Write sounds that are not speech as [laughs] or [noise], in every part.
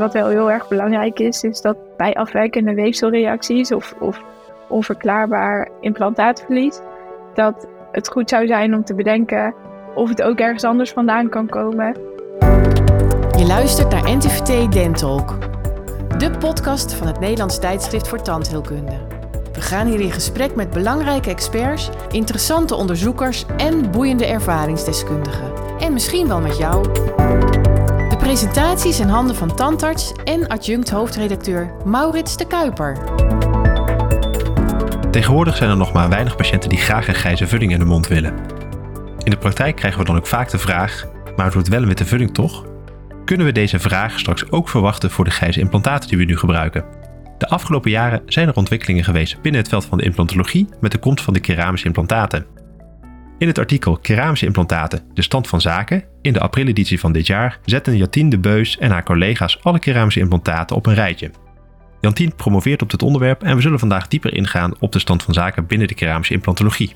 Wat wel heel erg belangrijk is, is dat bij afwijkende weefselreacties of, of onverklaarbaar implantaatverlies, dat het goed zou zijn om te bedenken of het ook ergens anders vandaan kan komen. Je luistert naar NTVT Dentalk, de podcast van het Nederlands tijdschrift voor tandheelkunde. We gaan hier in gesprek met belangrijke experts, interessante onderzoekers en boeiende ervaringsdeskundigen. En misschien wel met jou. Presentaties in handen van tandarts en adjunct hoofdredacteur Maurits de Kuiper. Tegenwoordig zijn er nog maar weinig patiënten die graag een grijze vulling in de mond willen. In de praktijk krijgen we dan ook vaak de vraag: maar het wordt wel een witte vulling toch? Kunnen we deze vraag straks ook verwachten voor de grijze implantaten die we nu gebruiken? De afgelopen jaren zijn er ontwikkelingen geweest binnen het veld van de implantologie met de komst van de keramische implantaten. In het artikel Keramische implantaten, de stand van zaken, in de aprileditie van dit jaar, zetten Jantien de Beus en haar collega's alle keramische implantaten op een rijtje. Jantien promoveert op dit onderwerp en we zullen vandaag dieper ingaan op de stand van zaken binnen de keramische implantologie.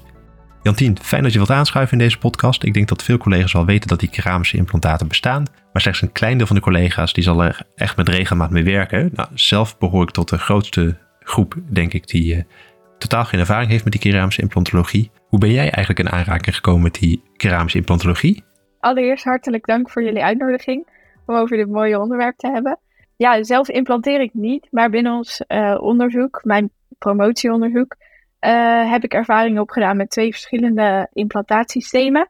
Jantien, fijn dat je wilt aanschuiven in deze podcast. Ik denk dat veel collega's wel weten dat die keramische implantaten bestaan, maar slechts een klein deel van de collega's die zal er echt met regelmaat mee werken. Nou, zelf behoor ik tot de grootste groep, denk ik, die uh, totaal geen ervaring heeft met die keramische implantologie. Hoe ben jij eigenlijk in aanraking gekomen met die keramische implantologie? Allereerst hartelijk dank voor jullie uitnodiging om over dit mooie onderwerp te hebben. Ja, zelf implanteer ik niet, maar binnen ons uh, onderzoek, mijn promotieonderzoek, uh, heb ik ervaring opgedaan met twee verschillende implantaatsystemen.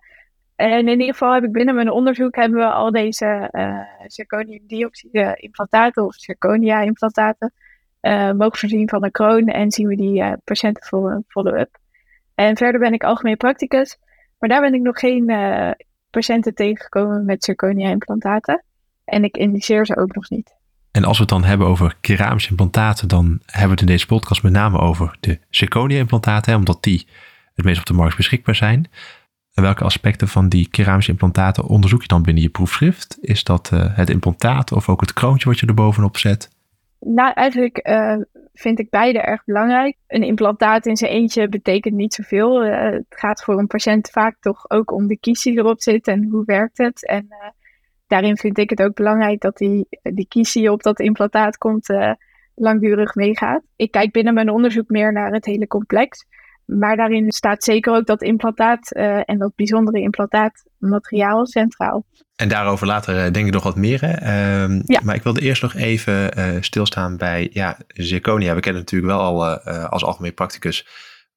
En in ieder geval heb ik binnen mijn onderzoek hebben we al deze uh, zirconiumdioxide implantaten of zirconia implantaten uh, mogen voorzien van een kroon en zien we die patiënten voor een follow-up. En verder ben ik algemeen practicus, maar daar ben ik nog geen uh, patiënten tegengekomen met zirconia implantaten. En ik indiceer ze ook nog niet. En als we het dan hebben over keramische implantaten, dan hebben we het in deze podcast met name over de zirconia implantaten, omdat die het meest op de markt beschikbaar zijn. En welke aspecten van die keramische implantaten onderzoek je dan binnen je proefschrift? Is dat het implantaat of ook het kroontje wat je er bovenop zet? Nou, eigenlijk uh, vind ik beide erg belangrijk. Een implantaat in zijn eentje betekent niet zoveel. Uh, het gaat voor een patiënt vaak toch ook om de kies die erop zit en hoe werkt het. En uh, daarin vind ik het ook belangrijk dat die, die kies die op dat implantaat komt langdurig meegaat. Ik kijk binnen mijn onderzoek meer naar het hele complex. Maar daarin staat zeker ook dat implantaat en dat bijzondere implantaatmateriaal centraal. En daarover later denk ik nog wat meer. Um, ja. Maar ik wilde eerst nog even uh, stilstaan bij ja, zirconia. We kennen natuurlijk wel al uh, als algemeen practicus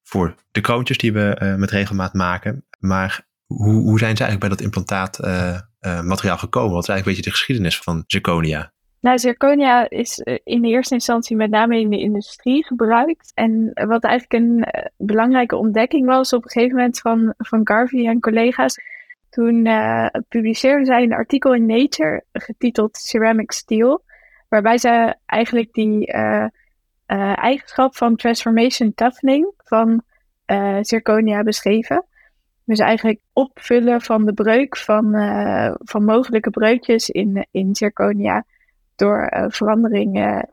voor de kroontjes die we met regelmaat maken. Maar hoe, hoe zijn ze eigenlijk bij dat implantaatmateriaal gekomen? Wat is eigenlijk een beetje de geschiedenis van zirconia? Nou, zirconia is in de eerste instantie met name in de industrie gebruikt. En wat eigenlijk een belangrijke ontdekking was op een gegeven moment van, van Garvey en collega's toen uh, publiceerden zij een artikel in Nature getiteld Ceramic Steel, waarbij ze eigenlijk die eigenschap van transformation toughening van zirconia beschreven. Dus eigenlijk opvullen van de breuk van, van mogelijke breukjes in, in zirconia door veranderingen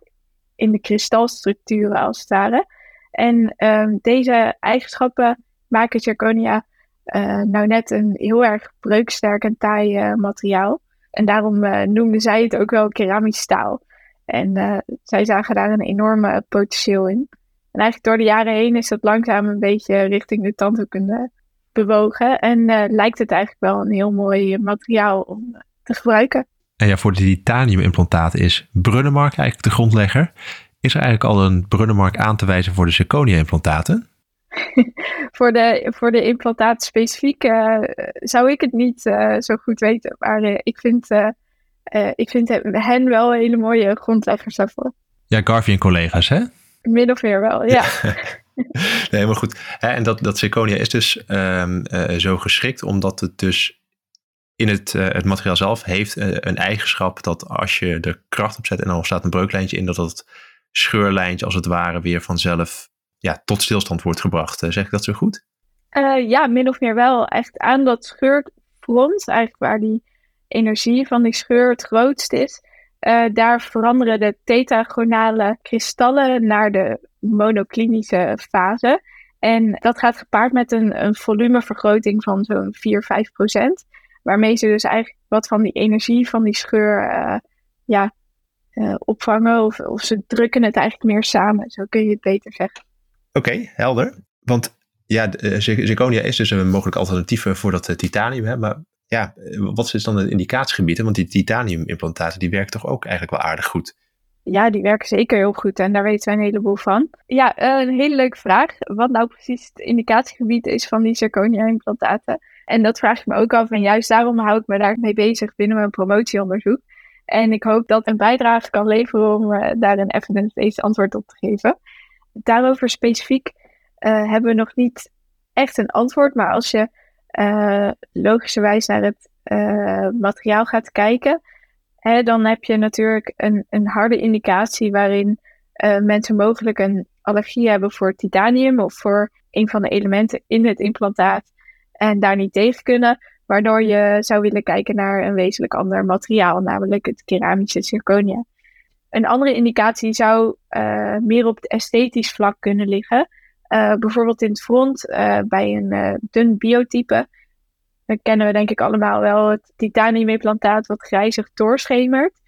in de kristalstructuren als het ware. En ehm, deze eigenschappen maken zirconia uh, nou net een heel erg breuksterk en taai uh, materiaal. En daarom noemden zij het ook wel keramisch staal. En zij zagen daar een enorme potentieel in. En eigenlijk door de jaren heen is dat langzaam een beetje richting de tandheelkunde bewogen. En lijkt het eigenlijk wel een heel mooi materiaal om te gebruiken. En ja, voor de titaniumimplantaten is Brunnemark eigenlijk de grondlegger. Is er eigenlijk al een Brunnemark aan te wijzen voor de zirconia-implantaten? [laughs] voor, de, voor de implantaat specifiek uh, zou ik het niet uh, zo goed weten. Maar uh, ik vind, ik vind hen wel hele mooie grondleggers daarvoor. Ja, Garvey en collega's, hè? Min of meer wel, ja. [laughs] nee, maar goed. En dat, dat zirconia is dus um, zo geschikt omdat het dus in het, het materiaal zelf heeft een eigenschap dat als je er kracht op zet en dan staat een breuklijntje in, dat dat scheurlijntje als het ware weer vanzelf ja, tot stilstand wordt gebracht. Eh, zeg ik dat zo goed? Ja, min of meer wel. Echt aan dat scheurfront, eigenlijk waar die energie van die scheur het grootst is, daar veranderen de tetagonale kristallen naar de monoklinische fase. En dat gaat gepaard met een, een volumevergroting van zo'n 4, 5 procent. Waarmee ze dus eigenlijk wat van die energie van die scheur uh, ja, opvangen of, of ze drukken het eigenlijk meer samen. Zo kun je het beter zeggen. Oké, helder. Want ja, zirconia is dus een mogelijk alternatief voor dat titanium. Hè? Maar ja, wat is dan het indicatiegebied? Want die titaniumimplantaten die werken toch ook eigenlijk wel aardig goed. Ja, die werken zeker heel goed en daar weten wij een heleboel van. Ja, een hele leuke vraag. Wat nou precies het indicatiegebied is van die zirconia-implantaten. En dat vraag ik me ook af. En juist daarom hou ik me daar mee bezig binnen mijn promotieonderzoek. En ik hoop dat een bijdrage kan leveren om uh, daar een evidence-based antwoord op te geven. Daarover specifiek uh, hebben we nog niet echt een antwoord. Maar als je uh, logischerwijs naar het materiaal gaat kijken, hè, dan heb je natuurlijk een, een harde indicatie waarin mensen mogelijk een allergie hebben voor titanium of voor een van de elementen in het implantaat en daar niet tegen kunnen. Waardoor je zou willen kijken naar een wezenlijk ander materiaal, namelijk het keramische zirconia. Een andere indicatie zou uh, meer op het esthetisch vlak kunnen liggen. Uh, bijvoorbeeld in het front uh, bij een dun biotype. Dan kennen we denk ik allemaal wel het titaniumimplantaat wat grijzig doorschemert.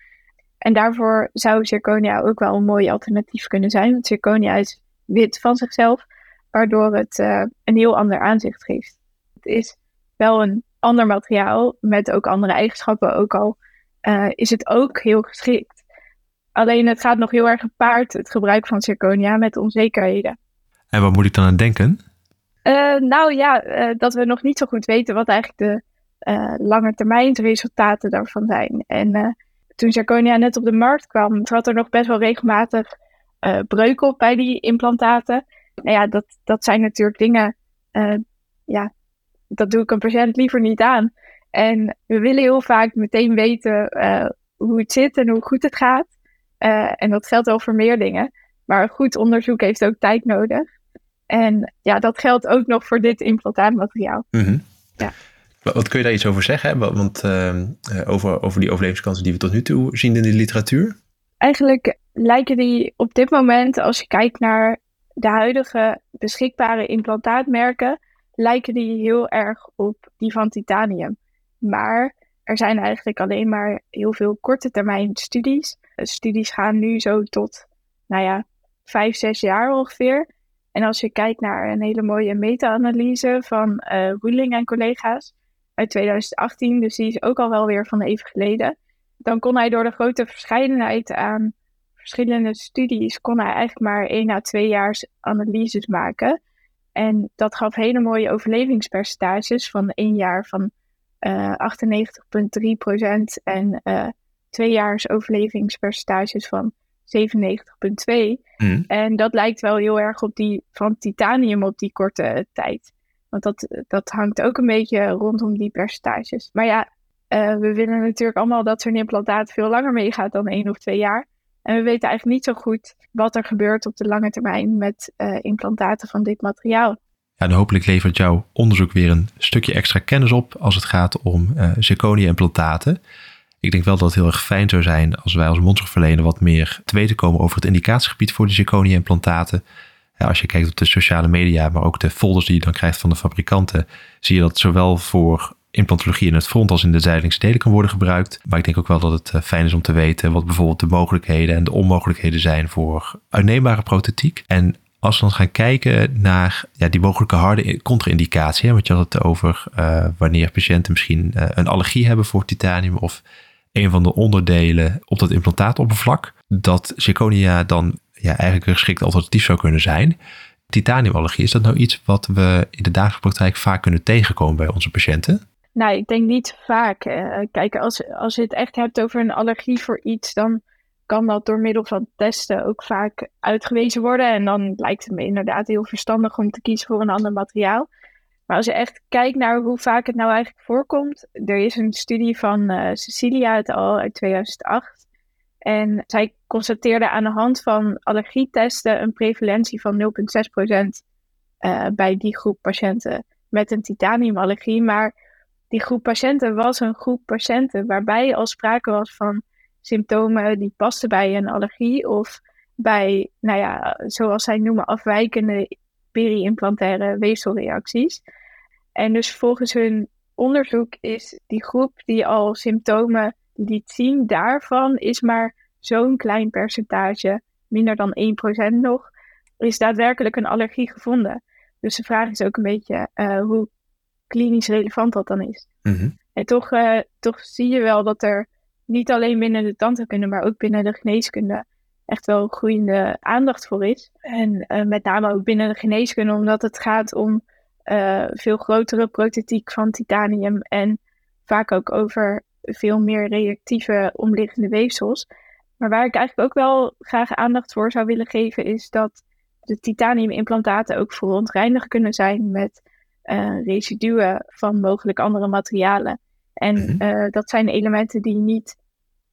En daarvoor zou zirconia ook wel een mooi alternatief kunnen zijn. Want zirconia is wit van zichzelf, waardoor het een heel ander aanzicht geeft. Is wel een ander materiaal met ook andere eigenschappen, ook al uh, is het ook heel geschikt. Alleen het gaat nog heel erg gepaard, het gebruik van zirconia, met onzekerheden. En wat moet ik dan aan denken? Uh, nou ja, uh, dat we nog niet zo goed weten wat eigenlijk de lange termijn resultaten daarvan zijn. En toen zirconia net op de markt kwam, trad er nog best wel regelmatig breuk op bij die implantaten. Nou ja, dat, dat zijn natuurlijk dingen ja, dat doe ik een patiënt liever niet aan. En we willen heel vaak meteen weten uh, hoe het zit en hoe goed het gaat. Uh, en dat geldt wel voor meer dingen. Maar goed onderzoek heeft ook tijd nodig. En ja, dat geldt ook nog voor dit implantaatmateriaal. Mm -hmm. ja. Wat kun je daar iets over zeggen? Want uh, over, over die overlevingskansen die we tot nu toe zien in de literatuur? Eigenlijk lijken die op dit moment, als je kijkt naar de huidige beschikbare implantaatmerken, lijken die heel erg op die van titanium. Maar er zijn eigenlijk alleen maar heel veel korte termijn studies. Studies gaan nu zo tot, nou ja, vijf, zes jaar ongeveer. En als je kijkt naar een hele mooie meta-analyse van uh, en collega's uit 2018, dus die is ook al wel weer van even geleden, dan kon hij door de grote verscheidenheid aan verschillende studies, kon hij eigenlijk maar één à twee jaar analyses maken. En dat gaf hele mooie overlevingspercentages van één jaar van uh, eh, 98,3% en uh, twee jaars overlevingspercentages van 97,2%. Mm. En dat lijkt wel heel erg op die van titanium op die korte tijd. Want dat, dat hangt ook een beetje rondom die percentages. Maar ja, uh, we willen natuurlijk allemaal dat zo'n implantaat veel langer meegaat dan één of twee jaar. En we weten eigenlijk niet zo goed wat er gebeurt op de lange termijn met uh, implantaten van dit materiaal. Ja, en hopelijk levert jouw onderzoek weer een stukje extra kennis op als het gaat om uh, zirconia-implantaten. Ik denk wel dat het heel erg fijn zou zijn als wij als mondzorgverlener wat meer te weten komen over het indicatiegebied voor de zirconia-implantaten. Als je kijkt op de sociale media, maar ook de folders die je dan krijgt van de fabrikanten, zie je dat zowel voor implantologie in het front als in de zijdelingse delen kan worden gebruikt. Maar ik denk ook wel dat het eh, fijn is om te weten wat bijvoorbeeld de mogelijkheden en de onmogelijkheden zijn voor uitneembare prothetiek. En als we dan gaan kijken naar ja, die mogelijke harde contra-indicatie, want je had het over uh, wanneer patiënten misschien uh, een allergie hebben voor titanium of een van de onderdelen op dat implantaatoppervlak, dat zirconia dan ja, eigenlijk een geschikt alternatief zou kunnen zijn. Titaniumallergie, is dat nou iets wat we in de dagelijkse praktijk vaak kunnen tegenkomen bij onze patiënten? Nou, ik denk niet vaak. Uh, kijk, als, als je het echt hebt over een allergie voor iets, dan kan dat door middel van testen ook vaak uitgewezen worden. En dan lijkt het me inderdaad heel verstandig om te kiezen voor een ander materiaal. Maar als je echt kijkt naar hoe vaak het nou eigenlijk voorkomt, er is een studie van uh, Cecilia het al uit 2008. En zij constateerde aan de hand van allergietesten een prevalentie van 0,6% uh, bij die groep patiënten met een titaniumallergie. Maar die groep patiënten was een groep patiënten waarbij al sprake was van symptomen die pasten bij een allergie of bij, nou ja, zoals zij noemen, afwijkende peri-implantaire weefselreacties. En dus volgens hun onderzoek is die groep die al symptomen liet zien daarvan, is maar zo'n klein percentage, minder dan 1% nog, is daadwerkelijk een allergie gevonden. Dus de vraag is ook een beetje uh, hoe klinisch relevant dat dan is. Mhm. En toch, uh, toch zie je wel dat er niet alleen binnen de tandheelkunde, maar ook binnen de geneeskunde echt wel groeiende aandacht voor is. En uh, met name ook binnen de geneeskunde, omdat het gaat om veel grotere prototiek van titanium en vaak ook over veel meer reactieve omliggende weefsels. Maar waar ik eigenlijk ook wel graag aandacht voor zou willen geven, is dat de titaniumimplantaten ook verontreinigd kunnen zijn met uh, residuen van mogelijk andere materialen. En Mhm. uh, dat zijn elementen die niet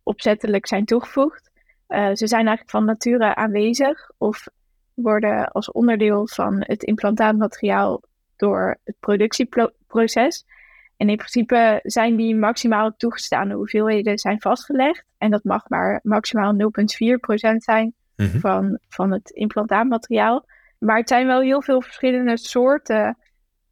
opzettelijk zijn toegevoegd. Uh, ze zijn eigenlijk van nature aanwezig of worden als onderdeel van het implantaatmateriaal door het productieproces. En in principe zijn die maximaal toegestane hoeveelheden zijn vastgelegd. En dat mag maar maximaal 0,4% zijn Mhm. van, van het implantaatmateriaal. Maar het zijn wel heel veel verschillende soorten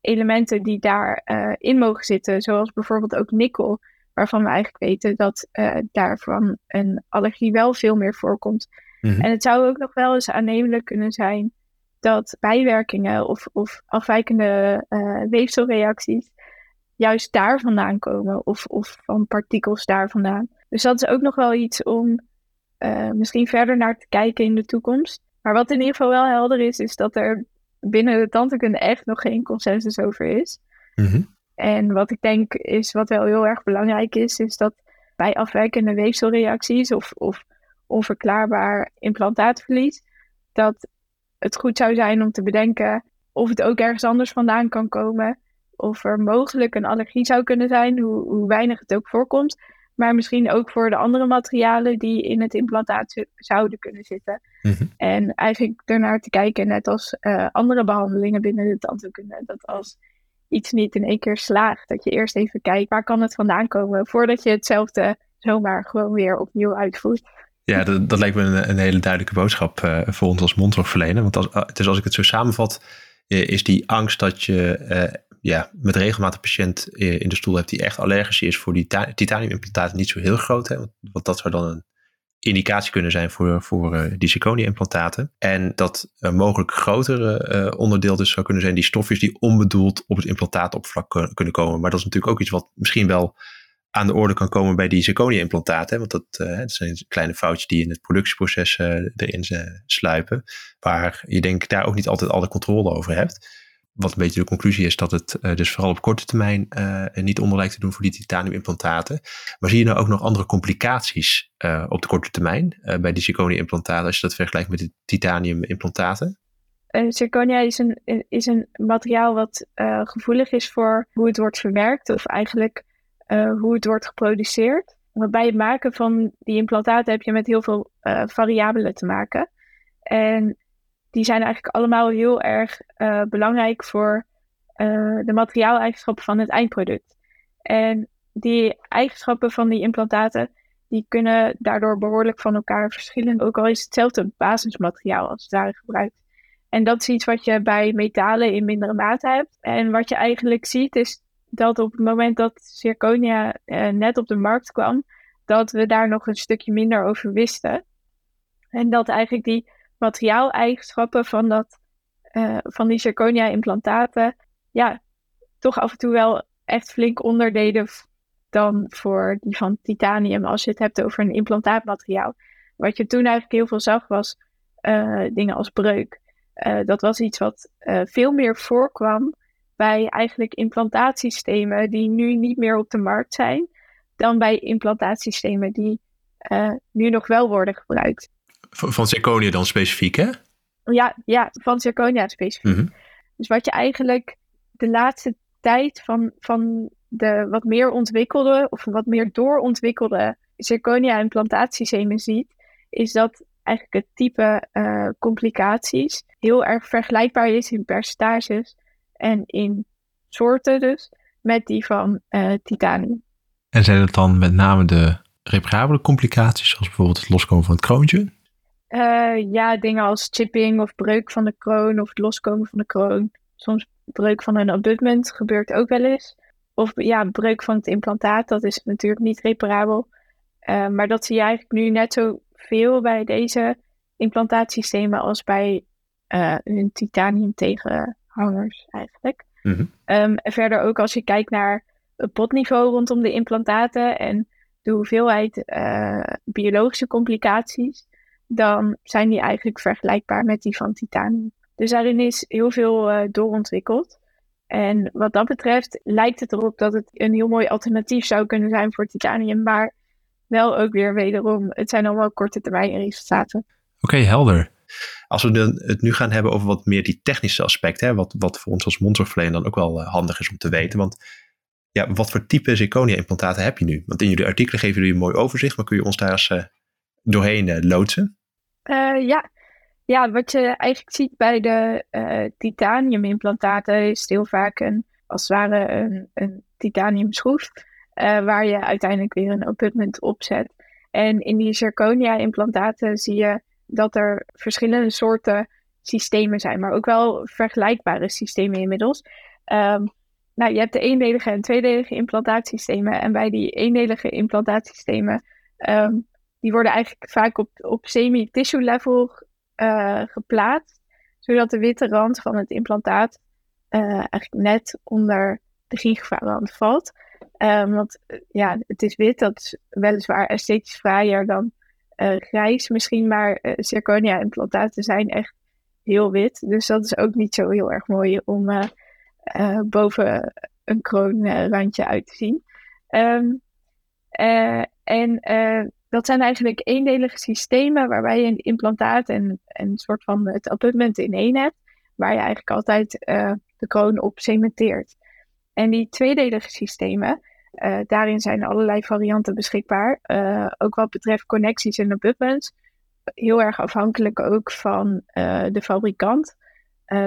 elementen die daarin uh, in mogen zitten. Zoals bijvoorbeeld ook nikkel, waarvan we eigenlijk weten dat uh, daarvan een allergie wel veel meer voorkomt. Mhm. En het zou ook nog wel eens aannemelijk kunnen zijn dat bijwerkingen of, of afwijkende uh, weefselreacties juist daar vandaan komen of, of van partikels daar vandaan. Dus dat is ook nog wel iets om uh, misschien verder naar te kijken in de toekomst. Maar wat in ieder geval wel helder is, is dat er binnen de tandheelkunde echt nog geen consensus over is. Mhm. En wat ik denk is, wat wel heel erg belangrijk is, is dat bij afwijkende weefselreacties of, of onverklaarbaar implantaatverlies, dat het goed zou zijn om te bedenken of het ook ergens anders vandaan kan komen. Of er mogelijk een allergie zou kunnen zijn, hoe, hoe weinig het ook voorkomt. Maar misschien ook voor de andere materialen die in het implantaat zouden kunnen zitten. Mhm. En eigenlijk ernaar te kijken, net als uh, andere behandelingen binnen de tandheelkunde. Dat als iets niet in één keer slaagt, dat je eerst even kijkt waar kan het vandaan komen. Voordat je hetzelfde zomaar gewoon weer opnieuw uitvoert. Ja, dat, dat lijkt me een, een, hele duidelijke boodschap uh, voor ons als mondzorgverlener. Want als, dus als ik het zo samenvat, is die angst dat je ja, met regelmatig patiënt in de stoel hebt die echt allergisch is voor die titaniumimplantaten niet zo heel groot. Hè? Want dat zou dan een indicatie kunnen zijn voor, voor uh, die zirconia-implantaten. En dat een mogelijk grotere uh, onderdeel dus zou kunnen zijn die stofjes die onbedoeld op het implantaatoppervlak kunnen komen. Maar dat is natuurlijk ook iets wat misschien wel aan de orde kan komen bij die zirconia-implantaten. Want dat, uh, dat, zijn kleine foutjes die in het productieproces erin sluipen. Waar je denk ik daar ook niet altijd alle controle over hebt. Wat een beetje de conclusie is dat het uh, dus vooral op korte termijn uh, niet onder lijkt te doen voor die titaniumimplantaten. Maar zie je nou ook nog andere complicaties uh, op de korte termijn bij die zirconia-implantaten als je dat vergelijkt met de titaniumimplantaten? zirconia is een, is een materiaal wat gevoelig is voor hoe het wordt verwerkt of eigenlijk hoe het wordt geproduceerd. Maar bij het maken van die implantaten heb je met heel veel variabelen te maken. En die zijn eigenlijk allemaal heel erg uh, belangrijk voor uh, de materiaaleigenschappen van het eindproduct. En die eigenschappen van die implantaten, die kunnen daardoor behoorlijk van elkaar verschillen. Ook al is hetzelfde basismateriaal als het ware gebruikt. En dat is iets wat je bij metalen in mindere mate hebt. En wat je eigenlijk ziet is dat op het moment dat zirconia uh, net op de markt kwam, dat we daar nog een stukje minder over wisten. En dat eigenlijk die materiaaleigenschappen van, dat, uh, van die zirconia-implantaten, ja, toch af en toe wel echt flink onderdeden dan voor die van titanium, als je het hebt over een implantaatmateriaal. Wat je toen eigenlijk heel veel zag, was uh, dingen als breuk. Uh, dat was iets wat veel meer voorkwam bij eigenlijk implantaatsystemen die nu niet meer op de markt zijn, dan bij implantaatsystemen die nu nog wel worden gebruikt. Van zirconia dan specifiek, hè? Ja, ja van zirconia specifiek. Mm -hmm. Dus wat je eigenlijk de laatste tijd van, van de wat meer ontwikkelde of wat meer doorontwikkelde zirconia-implantaatsystemen ziet, is dat eigenlijk het type uh, complicaties heel erg vergelijkbaar is in percentages en in soorten dus met die van uh, titanium. En zijn het dan met name de reparabele complicaties, zoals bijvoorbeeld het loskomen van het kroontje? Uh, ja, dingen als chipping of breuk van de kroon of het loskomen van de kroon. Soms breuk van een abutment gebeurt ook wel eens. Of ja, breuk van het implantaat, dat is natuurlijk niet reparabel. Uh, maar dat zie je eigenlijk nu net zo veel bij deze implantaatsystemen als bij uh, hun titanium tegenhangers eigenlijk. Mhm. Ehm, en verder ook als je kijkt naar het potniveau rondom de implantaten en de hoeveelheid biologische complicaties, dan zijn die eigenlijk vergelijkbaar met die van titanium. Dus daarin is heel veel uh, doorontwikkeld. En wat dat betreft lijkt het erop dat het een heel mooi alternatief zou kunnen zijn voor titanium, maar wel ook weer wederom, het zijn allemaal korte termijn resultaten. Oké, helder. Als we het nu gaan hebben over wat meer die technische aspecten, hè, wat, wat voor ons als mondzorgverlener dan ook wel uh, handig is om te weten. Want ja, wat voor type zirconia-implantaten heb je nu? Want in jullie artikelen geven jullie een mooi overzicht, maar kun je ons daar eens uh, doorheen uh, loodsen? Ja. ja, wat je eigenlijk ziet bij de titanium-implantaten is heel vaak een, als ware een, een titanium schroef, waar je uiteindelijk weer een abutment op zet. En in die zirconia-implantaten zie je dat er verschillende soorten systemen zijn, maar ook wel vergelijkbare systemen inmiddels. Um, nou, je hebt de eendelige en tweedelige implantaatsystemen. En bij die eendelige implantaatsystemen, um, die worden eigenlijk vaak op, op semi-tissue level uh, geplaatst, zodat de witte rand van het implantaat uh, eigenlijk net onder de gingivarand valt. Um, want ja, het is wit, dat is weliswaar esthetisch fraaier dan uh, grijs misschien, maar zirconia-implantaten zijn echt heel wit. Dus dat is ook niet zo heel erg mooi om boven een kroonrandje uit te zien. Um, en dat zijn eigenlijk eendelige systemen waarbij je een implantaat en, en een soort van het abutment in één hebt, waar je eigenlijk altijd de kroon op cementeert. En die tweedelige systemen, uh, daarin zijn allerlei varianten beschikbaar. Uh, ook wat betreft connecties en abutments. Heel erg afhankelijk ook van de fabrikant.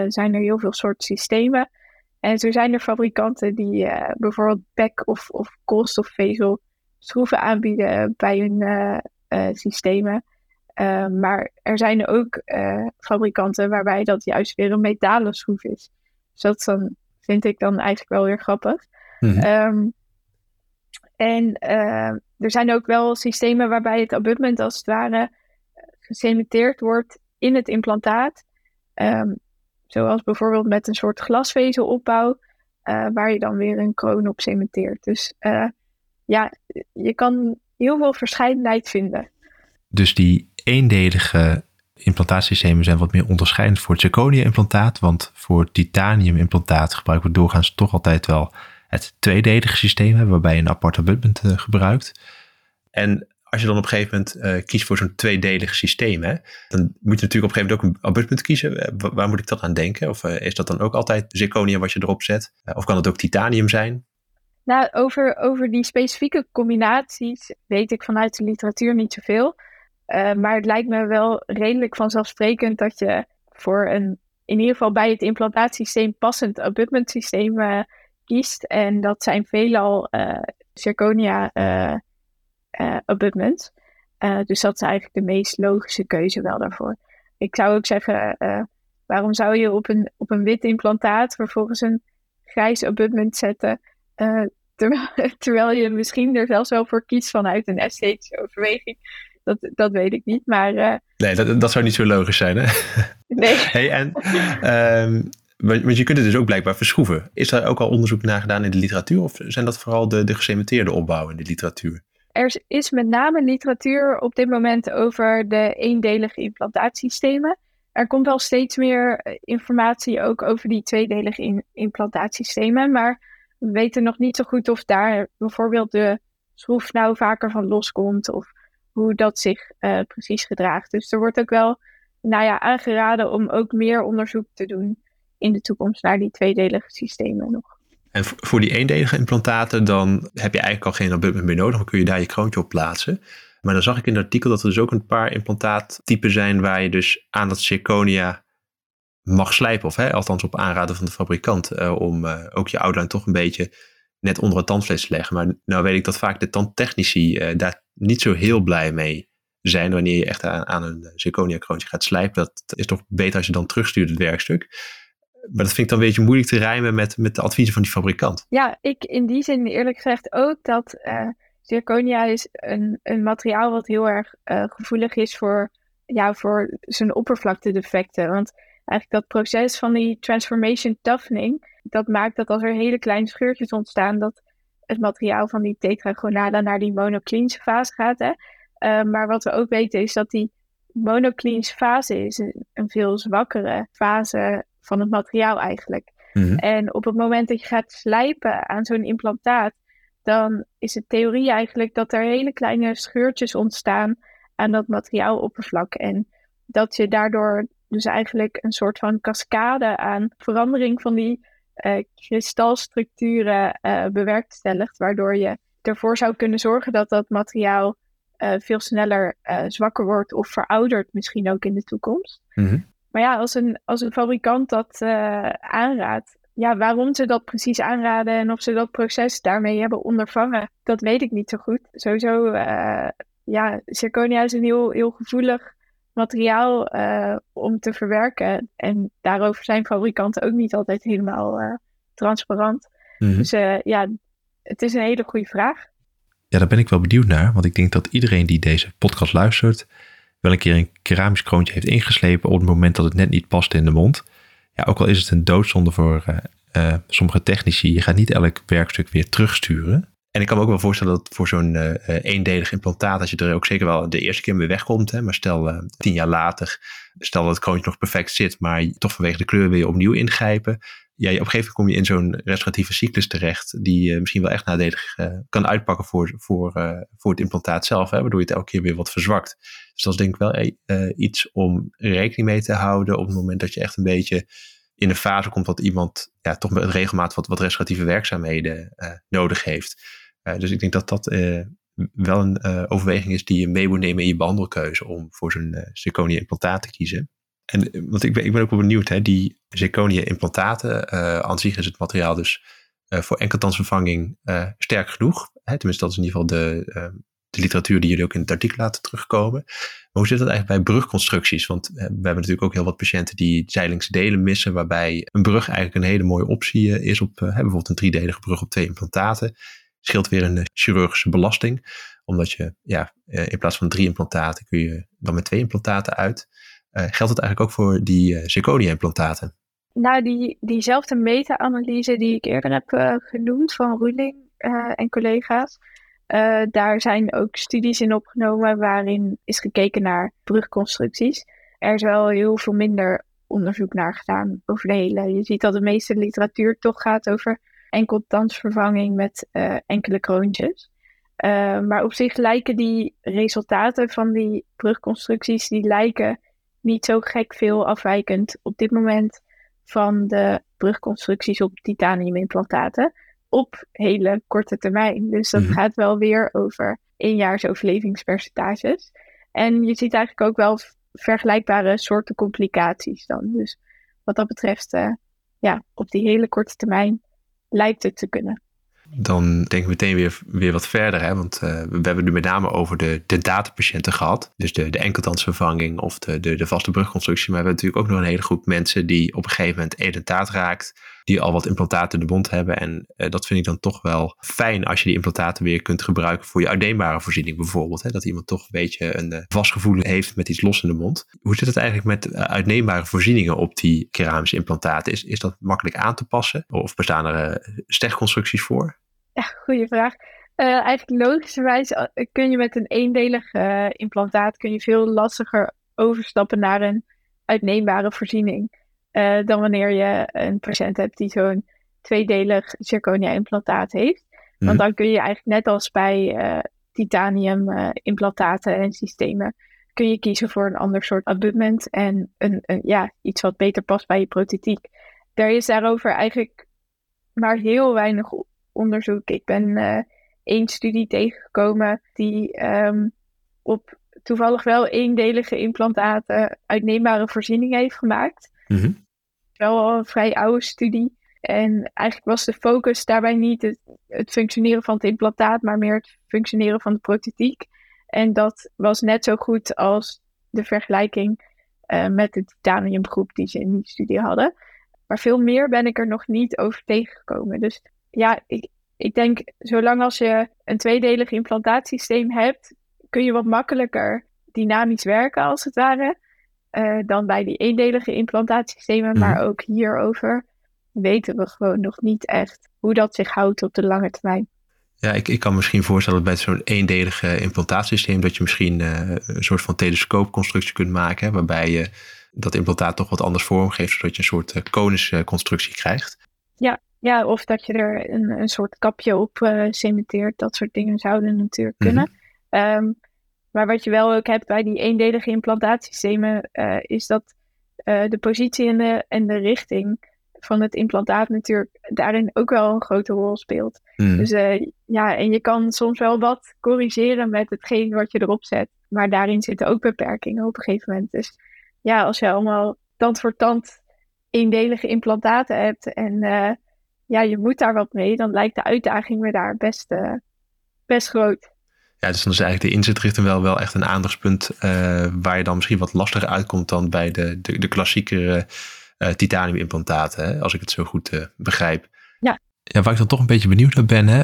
zijn er heel veel soorten systemen. En zo zijn er fabrikanten die bijvoorbeeld back- of, of koolstofvezel schroeven aanbieden bij hun systemen. maar er zijn ook fabrikanten waarbij dat juist weer een metalen schroef is. Dus dat dan, vind ik dan eigenlijk wel weer grappig. Mm -hmm. En er zijn ook wel systemen waarbij het abutment als het ware gecementeerd wordt in het implantaat. Um, zoals bijvoorbeeld met een soort glasvezelopbouw, uh, waar je dan weer een kroon op cementeert. Dus uh, ja, je kan heel veel verscheidenheid vinden. Dus die eendelige implantaatsystemen zijn wat meer onderscheidend voor het zirconia-implantaat. Want voor titanium-implantaat gebruiken we doorgaans toch altijd wel het tweedelige systeem waarbij je een apart abutment uh, gebruikt. En als je dan op een gegeven moment uh, kiest voor zo'n tweedelig systeem, dan moet je natuurlijk op een gegeven moment ook een abutment kiezen. Eh, waar moet ik dan aan denken? Of is dat dan ook altijd zirconium wat je erop zet? of kan het ook titanium zijn? Nou, over, over die specifieke combinaties weet ik vanuit de literatuur niet zoveel. Uh, maar het lijkt me wel redelijk vanzelfsprekend dat je voor een, in ieder geval bij het implantaatsysteem passend abutment systeem uh, kiest. En dat zijn veelal uh, zirconia abutments. dus dat is eigenlijk de meest logische keuze wel daarvoor. Ik zou ook zeggen, waarom zou je op een, op een wit implantaat vervolgens een grijs abutment zetten, terwijl, [laughs] terwijl je misschien er zelfs wel voor kiest vanuit een esthetische overweging. Dat, dat weet ik niet, maar... nee, dat, dat zou niet zo logisch zijn, hè? [laughs] Nee. [laughs] Hey, en um, want je kunt het dus ook blijkbaar verschroeven. Is daar ook al onderzoek naar gedaan in de literatuur? Of zijn dat vooral de, de gecementeerde opbouwen in de literatuur? Er is met name literatuur op dit moment over de eendelige implantaatsystemen. Er komt wel steeds meer eh, informatie ook over die tweedelige in, implantaatsystemen. Maar we weten nog niet zo goed of daar bijvoorbeeld de schroef nou vaker van loskomt. Of hoe dat zich uh, precies gedraagt. Dus er wordt ook wel nou ja, aangeraden om ook meer onderzoek te doen in de toekomst naar die tweedelige systemen nog. En voor die eendelige implantaten, dan heb je eigenlijk al geen abutment meer nodig. Dan kun je daar je kroontje op plaatsen. Maar dan zag ik in het artikel dat er dus ook een paar implantaattypen zijn waar je dus aan dat zirconia mag slijpen. Of hè, althans op aanraden van de fabrikant. Uh, om uh, ook je outline toch een beetje net onder het tandvlees te leggen. Maar nou weet ik dat vaak de tandtechnici uh, daar niet zo heel blij mee zijn wanneer je echt aan, een zirconia kroontje gaat slijpen. Dat is toch beter als je dan terugstuurt het werkstuk. Maar dat vind ik dan een beetje moeilijk te rijmen met, met de adviezen van die fabrikant. Ja, ik in die zin eerlijk gezegd ook dat zirconia is een, een materiaal wat heel erg gevoelig is voor, ja, voor zijn oppervlaktedefecten. Want eigenlijk dat proces van die transformation toughening, dat maakt dat als er hele kleine scheurtjes ontstaan, dat het materiaal van die tetragonada naar die monoclinische fase gaat. Hè? Uh, maar wat we ook weten is dat die monoclinische fase is een, een veel zwakkere fase van het materiaal eigenlijk. Mhm. En op het moment dat je gaat slijpen aan zo'n implantaat, dan is de theorie eigenlijk dat er hele kleine scheurtjes ontstaan aan dat materiaaloppervlak. En dat je daardoor dus eigenlijk een soort van cascade aan verandering van die uh, kristalstructuren uh, bewerkstelligt, waardoor je ervoor zou kunnen zorgen dat dat materiaal uh, veel sneller zwakker wordt of veroudert, misschien ook in de toekomst. Mhm. Maar ja, als een, als een fabrikant dat aanraadt, ja, waarom ze dat precies aanraden en of ze dat proces daarmee hebben ondervangen, dat weet ik niet zo goed. Sowieso, ja, zirconia is een heel, heel gevoelig materiaal uh, om te verwerken. En daarover zijn fabrikanten ook niet altijd helemaal uh, transparant. Mhm. Dus uh, ja, het is een hele goede vraag. Ja, daar ben ik wel benieuwd naar. Want ik denk dat iedereen die deze podcast luistert, wel een keer een keramisch kroontje heeft ingeslepen op het moment dat het net niet past in de mond. Ja, ook al is het een doodzonde voor sommige technici, je gaat niet elk werkstuk weer terugsturen. En ik kan me ook wel voorstellen dat voor zo'n uh, eendelig implantaat, als je er ook zeker wel de eerste keer mee wegkomt, hè, maar stel uh, tien jaar later, stel dat het kroontje nog perfect zit, maar toch vanwege de kleur wil je opnieuw ingrijpen. Ja, op een gegeven moment kom je in zo'n restauratieve cyclus terecht, die misschien wel echt nadelig kan uitpakken voor, voor, voor het implantaat zelf, hè, waardoor je het elke keer weer wat verzwakt. Dus dat is denk ik wel iets om rekening mee te houden op het moment dat je echt een beetje in de fase komt dat iemand ja, toch met regelmatig wat, wat restauratieve werkzaamheden nodig heeft. Eh, dus ik denk dat dat eh, wel een eh, overweging is die je mee moet nemen in je behandelkeuze om voor zo'n zirconia implantaat te kiezen. En, want ik ben, ik ben ook wel benieuwd, hè, die zirconia implantaten, aan zich is het materiaal dus voor enkeltandsvervanging sterk genoeg. Hè? Tenminste, dat is in ieder geval de, de literatuur die jullie ook in het artikel laten terugkomen. Maar hoe zit dat eigenlijk bij brugconstructies? Want we hebben natuurlijk ook heel wat patiënten die zijlingse delen missen, waarbij een brug eigenlijk een hele mooie optie is op bijvoorbeeld een driedelige brug op twee implantaten scheelt weer een eh, chirurgische belasting. Omdat je ja, eh, in plaats van drie implantaten kun je dan met twee implantaten uit. Uh, geldt het eigenlijk ook voor die uh, zirconia-implantaten? Nou, die, diezelfde meta-analyse die ik eerder heb genoemd van Roeling en collega's. daar zijn ook studies in opgenomen waarin is gekeken naar brugconstructies. Er is wel heel veel minder onderzoek naar gedaan over de hele. Je ziet dat de meeste literatuur toch gaat over enkel dansvervanging met uh, enkele kroontjes. Uh, maar op zich lijken die resultaten van die brugconstructies, die lijken niet zo gek veel afwijkend op dit moment van de brugconstructies op titaniumimplantaten op hele korte termijn. Dus dat mhm. gaat wel weer over éénjaars overlevingspercentages. En je ziet eigenlijk ook wel vergelijkbare soorten complicaties dan. Dus wat dat betreft, uh, ja, op die hele korte termijn lijkt het te kunnen. Dan denk ik meteen weer, weer wat verder. Hè? Want uh, we hebben nu met name over de, de datapatiënten gehad. Dus de, de enkeltandsvervanging of de, de, de vaste brugconstructie. Maar we hebben natuurlijk ook nog een hele groep mensen die op een gegeven moment edentaat raakt die al wat implantaten in de mond hebben. En uh, dat vind ik dan toch wel fijn als je die implantaten weer kunt gebruiken voor je uitneembare voorziening bijvoorbeeld. Hè? Dat iemand toch een beetje een uh, vast gevoel heeft met iets los in de mond. Hoe zit het eigenlijk met uh, uitneembare voorzieningen op die keramische implantaten? Is, is dat makkelijk aan te passen? Of bestaan er stegconstructies voor? Ja, goede vraag. eigenlijk logischerwijs kun je met een eendelig implantaat kun je veel lastiger overstappen naar een uitneembare voorziening. Uh, dan wanneer je een patiënt hebt die zo'n tweedelig zirconia-implantaat heeft. Want mhm. dan kun je eigenlijk net als bij uh, titanium-implantaten en systemen, kun je kiezen voor een ander soort abutment en een, een, ja, iets wat beter past bij je prothetiek. Er is daarover eigenlijk maar heel weinig onderzoek. Ik ben uh, één studie tegengekomen die um, op toevallig wel eendelige implantaten uitneembare voorziening heeft gemaakt. Mm wel al een vrij oude studie. En eigenlijk was de focus daarbij niet het, functioneren van het implantaat, maar meer het functioneren van de prothetiek. En dat was net zo goed als de vergelijking uh, met de titaniumgroep die ze in die studie hadden. Maar veel meer ben ik er nog niet over tegengekomen. Dus ja, ik, ik denk, zolang als je een tweedelig implantaatsysteem hebt, kun je wat makkelijker dynamisch werken, als het ware, uh, dan bij die eendelige implantaatsystemen. Mm. Maar ook hierover weten we gewoon nog niet echt hoe dat zich houdt op de lange termijn. Ja, ik, ik kan misschien voorstellen bij zo'n eendelige implantaatsysteem dat je misschien uh, een soort van telescoopconstructie kunt maken, waarbij je dat implantaat toch wat anders vorm geeft, zodat je een soort uh, konische constructie krijgt. Ja, ja, of dat je er een, een soort kapje op cementeert. Dat soort dingen zouden natuurlijk mhm. kunnen. um, maar wat je wel ook hebt bij die eendelige implantaatsystemen, uh, is dat uh, de positie en de, en de richting van het implantaat natuurlijk daarin ook wel een grote rol speelt. Mhm. Dus ja, en je kan soms wel wat corrigeren met hetgeen wat je erop zet. Maar daarin zitten ook beperkingen op een gegeven moment. Dus ja, als je allemaal tand voor tand eendelige implantaten hebt en ja, je moet daar wat mee, dan lijkt de uitdaging me daar best, best groot. Ja, dus dan is eigenlijk de inzetrichting wel, wel echt een aandachtspunt uh, waar je dan misschien wat lastiger uitkomt dan bij de, de, de klassiekere uh, titanium implantaten, als ik het zo goed begrijp. Ja. ja. Waar ik dan toch een beetje benieuwd naar ben, hè,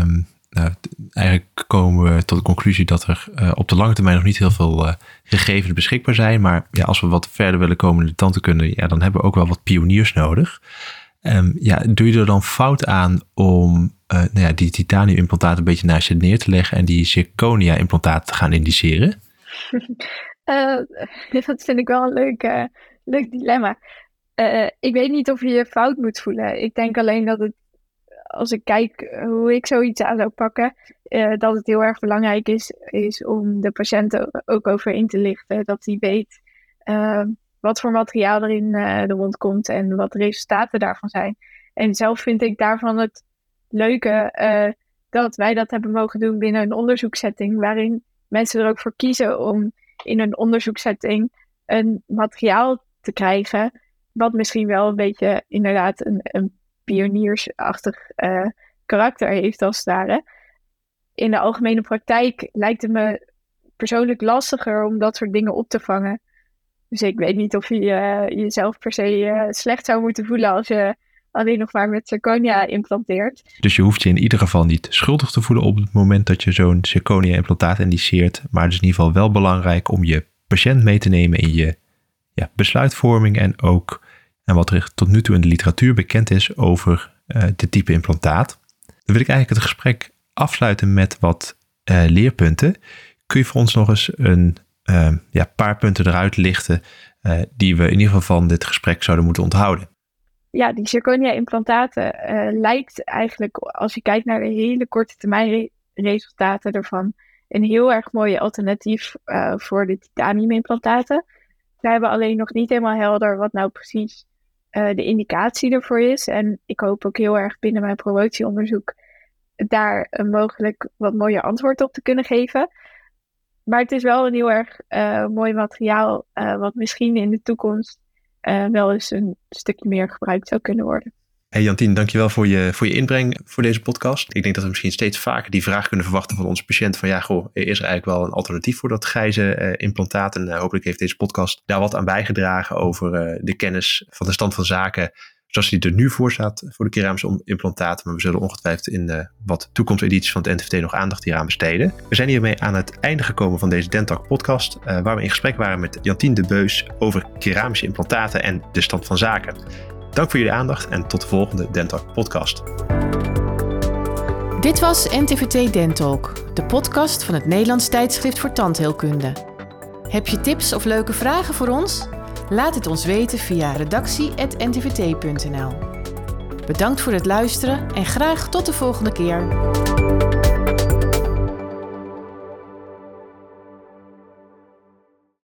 um, nou, eigenlijk komen we tot de conclusie dat er op de lange termijn nog niet heel veel gegevens beschikbaar zijn. Maar ja, als we wat verder willen komen in de tandheelkunde, ja, dan hebben we ook wel wat pioniers nodig. Um, ja, doe je er dan fout aan om uh, nou ja, die titanium-implantaat een beetje naast je neer te leggen en die zirconia-implantaat te gaan indiceren? uh, [laughs] dat vind ik wel een leuk, uh, leuk dilemma. ik weet niet of je je fout moet voelen. Ik denk alleen dat het, als ik kijk hoe ik zoiets aan zou pakken, dat het heel erg belangrijk is, is om de patiënt ook over in te lichten. Dat hij weet wat voor materiaal er in de wond komt en wat de resultaten daarvan zijn. En zelf vind ik daarvan het leuke uh, dat wij dat hebben mogen doen binnen een onderzoekssetting, waarin mensen er ook voor kiezen om in een onderzoekssetting een materiaal te krijgen, wat misschien wel een beetje inderdaad een, een pioniersachtig uh, karakter heeft als ware. In de algemene praktijk lijkt het me persoonlijk lastiger om dat soort dingen op te vangen. Dus ik weet niet of je uh, jezelf per se slecht zou moeten voelen als je alleen nog maar met zirconia implanteert. Dus je hoeft je in ieder geval niet schuldig te voelen op het moment dat je zo'n zirconia implantaat indiceert. Maar het is in ieder geval wel belangrijk om je patiënt mee te nemen in je ja, besluitvorming en ook en wat er tot nu toe in de literatuur bekend is over uh, dit type implantaat. Dan wil ik eigenlijk het gesprek afsluiten met wat leerpunten. Kun je voor ons nog eens een uh, ja, paar punten eruit lichten die we in ieder geval van dit gesprek zouden moeten onthouden. Ja, die zirconia-implantaten uh, lijkt eigenlijk, als je kijkt naar de hele korte termijn resultaten ervan, een heel erg mooi alternatief uh, voor de titanium-implantaten. We hebben alleen nog niet helemaal helder wat nou precies de indicatie ervoor is. En ik hoop ook heel erg binnen mijn promotieonderzoek daar een mogelijk wat mooier antwoord op te kunnen geven. Maar het is wel een heel erg mooi materiaal, wat misschien in de toekomst uh, wel eens een stukje meer gebruikt zou kunnen worden. Hey Jantien, dankjewel voor je, voor je inbreng voor deze podcast. Ik denk dat we misschien steeds vaker die vraag kunnen verwachten van onze patiënt van ja, goh, is er eigenlijk wel een alternatief voor dat grijze implantaat? En hopelijk heeft deze podcast daar wat aan bijgedragen over de kennis van de stand van zaken zoals die er nu voor staat voor de keramische implantaten. Maar we zullen ongetwijfeld in uh, wat toekomstedities van het NTFT nog aandacht hieraan besteden. We zijn hiermee aan het einde gekomen van deze Dentalk podcast, uh, waar we in gesprek waren met Jantien de Beus over keramische implantaten en de stand van zaken. Dank voor jullie aandacht en tot de volgende Dentalk podcast. Dit was NTVT Dentalk, de podcast van het Nederlands tijdschrift voor tandheelkunde. Heb je tips of leuke vragen voor ons? Laat het ons weten via redactie.ntvt.nl. Bedankt voor het luisteren en graag tot de volgende keer.